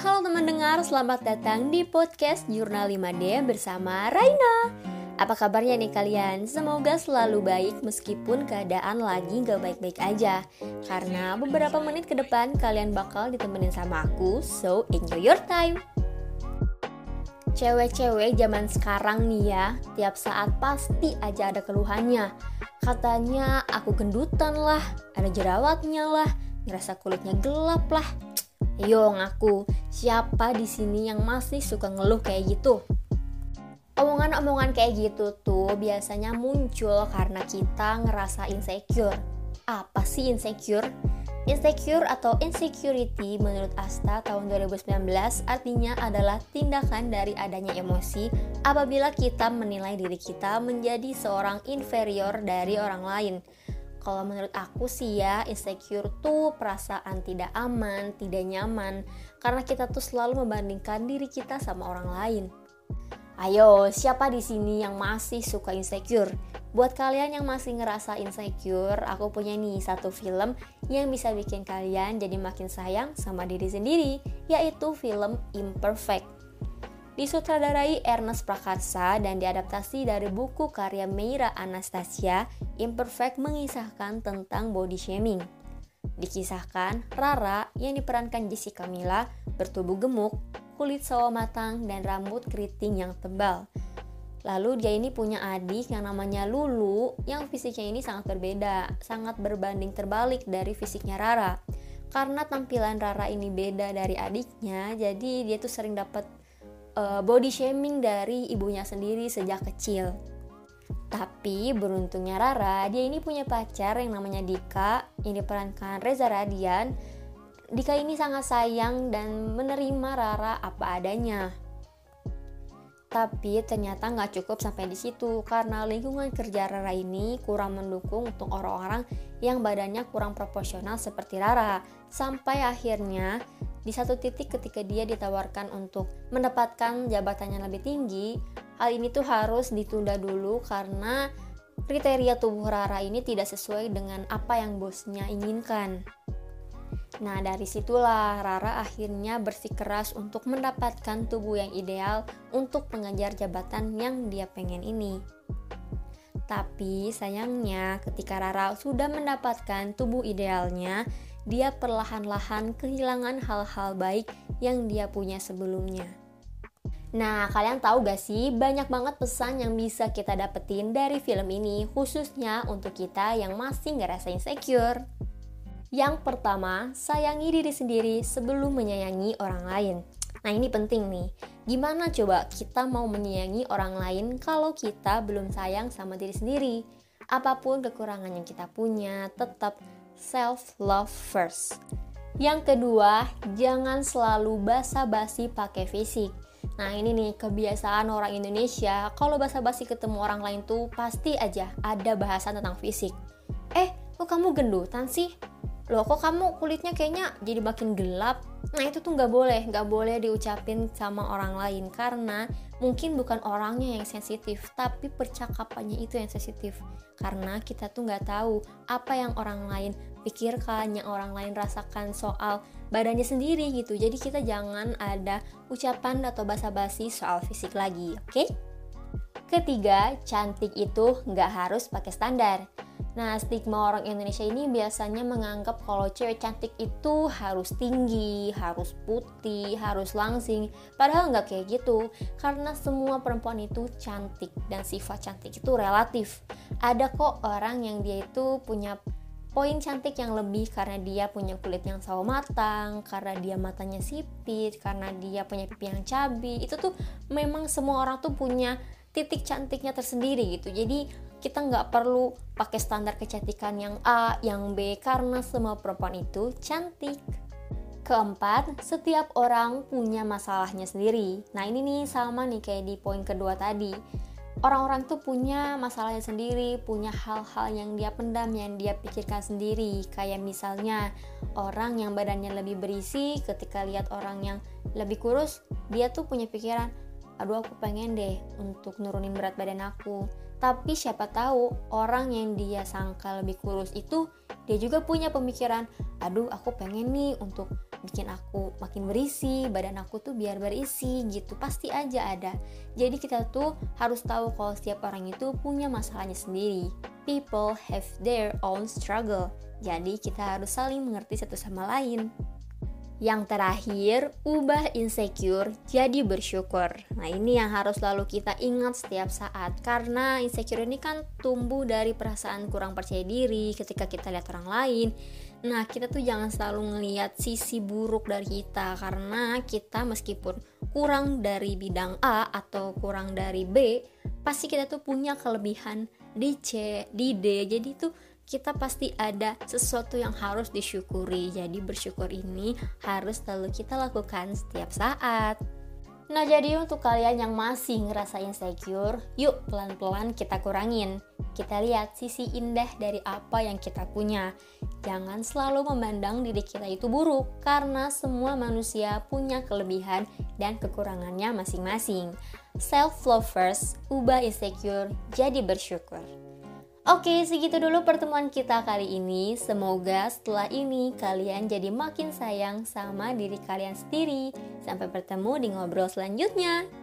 Halo teman dengar, selamat datang di podcast Jurnal 5D bersama Raina. Apa kabarnya nih kalian? Semoga selalu baik meskipun keadaan lagi gak baik-baik aja. Karena beberapa menit ke depan kalian bakal ditemenin sama aku So enjoy your time. Cewek-cewek zaman sekarang nih ya Tiap saat pasti aja ada keluhannya. Katanya aku gendutan lah, ada jerawatnya lah, ngerasa kulitnya gelap lah Yo ngaku, siapa di sini yang masih suka ngeluh kayak gitu? Omongan-omongan kayak gitu tuh biasanya muncul karena kita ngerasa insecure. Apa sih insecure? Insecure atau insecurity menurut Asta tahun 2019 artinya adalah tindakan dari adanya emosi apabila kita menilai diri kita menjadi seorang inferior dari orang lain kalau menurut aku sih ya, insecure tuh perasaan tidak aman, tidak nyaman, karena kita tuh selalu membandingkan diri kita sama orang lain. Ayo, siapa di sini yang masih suka insecure? Buat kalian yang masih ngerasa insecure, aku punya nih satu film yang bisa bikin kalian jadi makin sayang sama diri sendiri, yaitu film Imperfect. Disutradarai Ernest Prakarsa dan diadaptasi dari buku karya Meira Anastasia, Imperfect mengisahkan tentang body shaming. Dikisahkan, Rara yang diperankan Jessica Mila bertubuh gemuk, kulit sawo matang, dan rambut keriting yang tebal. Lalu dia ini punya adik yang namanya Lulu yang fisiknya ini sangat berbeda, sangat berbanding terbalik dari fisiknya Rara. Karena tampilan Rara ini beda dari adiknya, jadi dia tuh sering dapat uh, body shaming dari ibunya sendiri sejak kecil. Tapi beruntungnya Rara, dia ini punya pacar yang namanya Dika yang diperankan Reza Radian. Dika ini sangat sayang dan menerima Rara apa adanya. Tapi ternyata nggak cukup sampai di situ karena lingkungan kerja Rara ini kurang mendukung untuk orang-orang yang badannya kurang proporsional seperti Rara. Sampai akhirnya di satu titik ketika dia ditawarkan untuk mendapatkan jabatannya lebih tinggi, hal ini tuh harus ditunda dulu karena kriteria tubuh Rara ini tidak sesuai dengan apa yang bosnya inginkan. Nah, dari situlah Rara akhirnya bersikeras untuk mendapatkan tubuh yang ideal untuk mengejar jabatan yang dia pengen ini. Tapi sayangnya, ketika Rara sudah mendapatkan tubuh idealnya, dia perlahan-lahan kehilangan hal-hal baik yang dia punya sebelumnya. Nah, kalian tahu gak sih, banyak banget pesan yang bisa kita dapetin dari film ini, khususnya untuk kita yang masih ngerasa insecure. Yang pertama, sayangi diri sendiri sebelum menyayangi orang lain. Nah, ini penting nih. Gimana coba kita mau menyayangi orang lain kalau kita belum sayang sama diri sendiri? Apa pun kekurangan yang kita punya, tetap self love first. Yang kedua, jangan selalu basa-basi pakai fisik. Nah ini nih kebiasaan orang Indonesia Kalau basa-basi ketemu orang lain tuh pasti aja ada bahasan tentang fisik Eh kok kamu gendutan sih? Loh kok kamu kulitnya kayaknya jadi makin gelap Nah itu tuh nggak boleh, nggak boleh diucapin sama orang lain karena mungkin bukan orangnya yang sensitif, tapi percakapannya itu yang sensitif. Karena kita tuh nggak tahu apa yang orang lain pikirkan, yang orang lain rasakan soal badannya sendiri gitu. Jadi kita jangan ada ucapan atau basa-basi soal fisik lagi, oke? Okay? Ketiga, cantik itu nggak harus pakai standar. Nah, stigma orang Indonesia ini biasanya menganggap kalau cewek cantik itu harus tinggi, harus putih, harus langsing. Padahal nggak kayak gitu, karena semua perempuan itu cantik dan sifat cantik itu relatif. Ada kok orang yang dia itu punya poin cantik yang lebih karena dia punya kulit yang sawo matang, karena dia matanya sipit, karena dia punya pipi yang cabi. Itu tuh memang semua orang tuh punya titik cantiknya tersendiri gitu jadi kita nggak perlu pakai standar kecantikan yang A, yang B karena semua perempuan itu cantik. Keempat, setiap orang punya masalahnya sendiri. Nah ini nih sama nih kayak di poin kedua tadi. Orang-orang tuh punya masalahnya sendiri, punya hal-hal yang dia pendam, yang dia pikirkan sendiri. Kayak misalnya orang yang badannya lebih berisi ketika lihat orang yang lebih kurus, dia tuh punya pikiran, aduh aku pengen deh untuk nurunin berat badan aku tapi siapa tahu orang yang dia sangka lebih kurus itu dia juga punya pemikiran aduh aku pengen nih untuk bikin aku makin berisi, badan aku tuh biar berisi gitu. Pasti aja ada. Jadi kita tuh harus tahu kalau setiap orang itu punya masalahnya sendiri. People have their own struggle. Jadi kita harus saling mengerti satu sama lain. Yang terakhir, ubah insecure jadi bersyukur. Nah, ini yang harus selalu kita ingat setiap saat karena insecure ini kan tumbuh dari perasaan kurang percaya diri ketika kita lihat orang lain. Nah, kita tuh jangan selalu ngelihat sisi buruk dari kita karena kita meskipun kurang dari bidang A atau kurang dari B, pasti kita tuh punya kelebihan di C, di D. Jadi tuh kita pasti ada sesuatu yang harus disyukuri. Jadi bersyukur ini harus selalu kita lakukan setiap saat. Nah, jadi untuk kalian yang masih ngerasa insecure, yuk pelan-pelan kita kurangin. Kita lihat sisi indah dari apa yang kita punya. Jangan selalu memandang diri kita itu buruk, karena semua manusia punya kelebihan dan kekurangannya masing-masing. Self-love first, ubah insecure jadi bersyukur. Oke, segitu dulu pertemuan kita kali ini. Semoga setelah ini kalian jadi makin sayang sama diri kalian sendiri. Sampai bertemu di ngobrol selanjutnya.